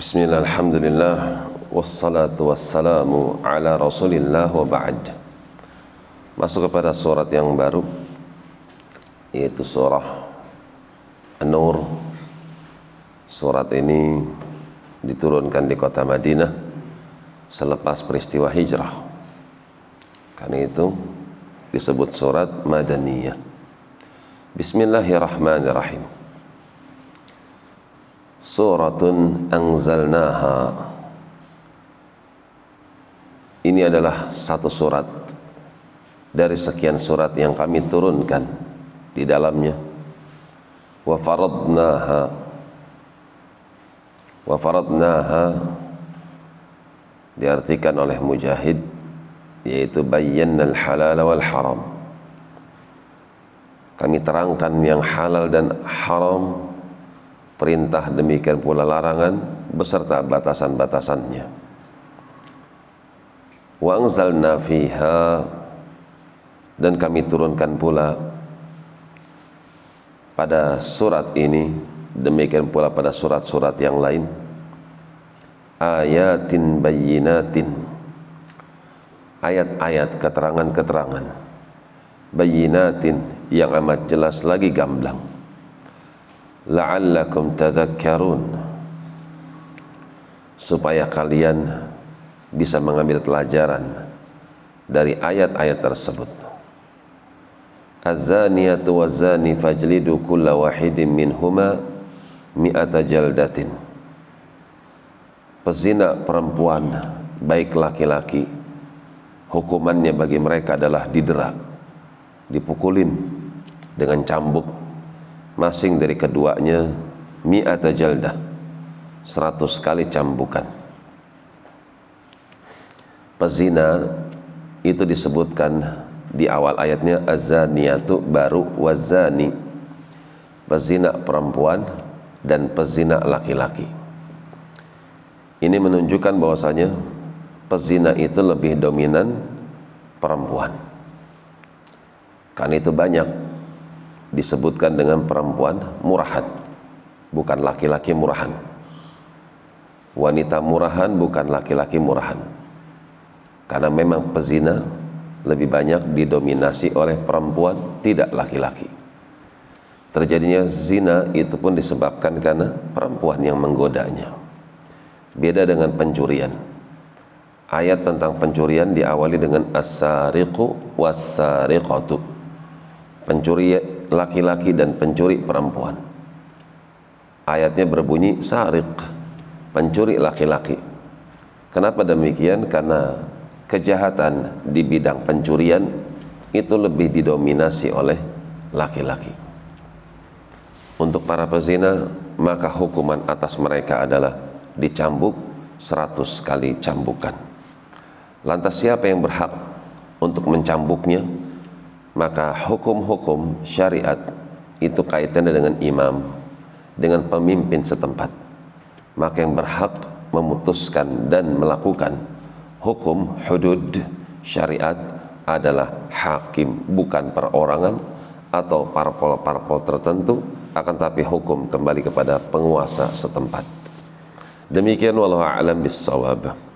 Bismillah, alhamdulillah. Wassalatu wassalamu ala rasulillah wa ba'd. Masuk kepada surat yang baru Yaitu surah An-Nur. Surat ini diturunkan di kota Madinah Selepas peristiwa hijrah. Karena itu disebut surat Madaniyah. Bismillahirrahmanirrahim Suratun anzalnaha. Ini adalah satu surat. Dari sekian surat yang kami turunkan Di dalamnya. Wa faradnaha. Wa faradnaha. Diartikan oleh Mujahid Yaitu bayyannal halal wal haram. Kami terangkan yang halal dan haram perintah demikian pula larangan beserta batasan-batasannya. Wa anzalna fiha dan kami turunkan pula pada surat ini demikian pula pada surat-surat yang lain. Ayatin bayyinatin ayat-ayat keterangan-keterangan. Bayyinatin yang amat jelas lagi gamblang la'allakum tadhakkarun. Supaya kalian bisa mengambil pelajaran dari ayat-ayat tersebut. Az-zaniyatu waz-zani fajlidu kulla wahidin minhuma mi'ata jaldatin. Pezina perempuan baik laki-laki hukumannya bagi mereka adalah didera dipukulin dengan cambuk masing dari keduanya mi'ata jaldah seratus kali cambukan. Pezina itu disebutkan di awal ayatnya azaniyatu baru wazani. Pezina perempuan dan pezina laki-laki. Ini menunjukkan bahwasanya pezina itu lebih dominan perempuan. Karena itu banyak disebutkan dengan perempuan murahan bukan laki-laki murahan. Wanita murahan bukan laki-laki murahan. Karena memang pezina lebih banyak didominasi oleh perempuan tidak laki-laki. Terjadinya zina itu pun disebabkan karena perempuan yang menggodanya. Beda dengan pencurian. Ayat tentang pencurian diawali dengan as-sariqu was-sariqatu pencuri laki-laki dan pencuri perempuan. Ayatnya berbunyi sarik, pencuri laki-laki. Kenapa demikian? Karena kejahatan di bidang pencurian itu lebih didominasi oleh laki-laki. Untuk para pezina, maka hukuman atas mereka adalah dicambuk 100 kali cambukan. Lantas siapa yang berhak untuk mencambuknya? Maka hukum-hukum syariat itu kaitannya dengan imam dengan pemimpin setempat. Maka yang berhak memutuskan dan melakukan hukum hudud syariat adalah hakim bukan perorangan atau parpol-parpol tertentu akan tapi hukum kembali kepada penguasa setempat. Demikian wallahu a'lam bissawab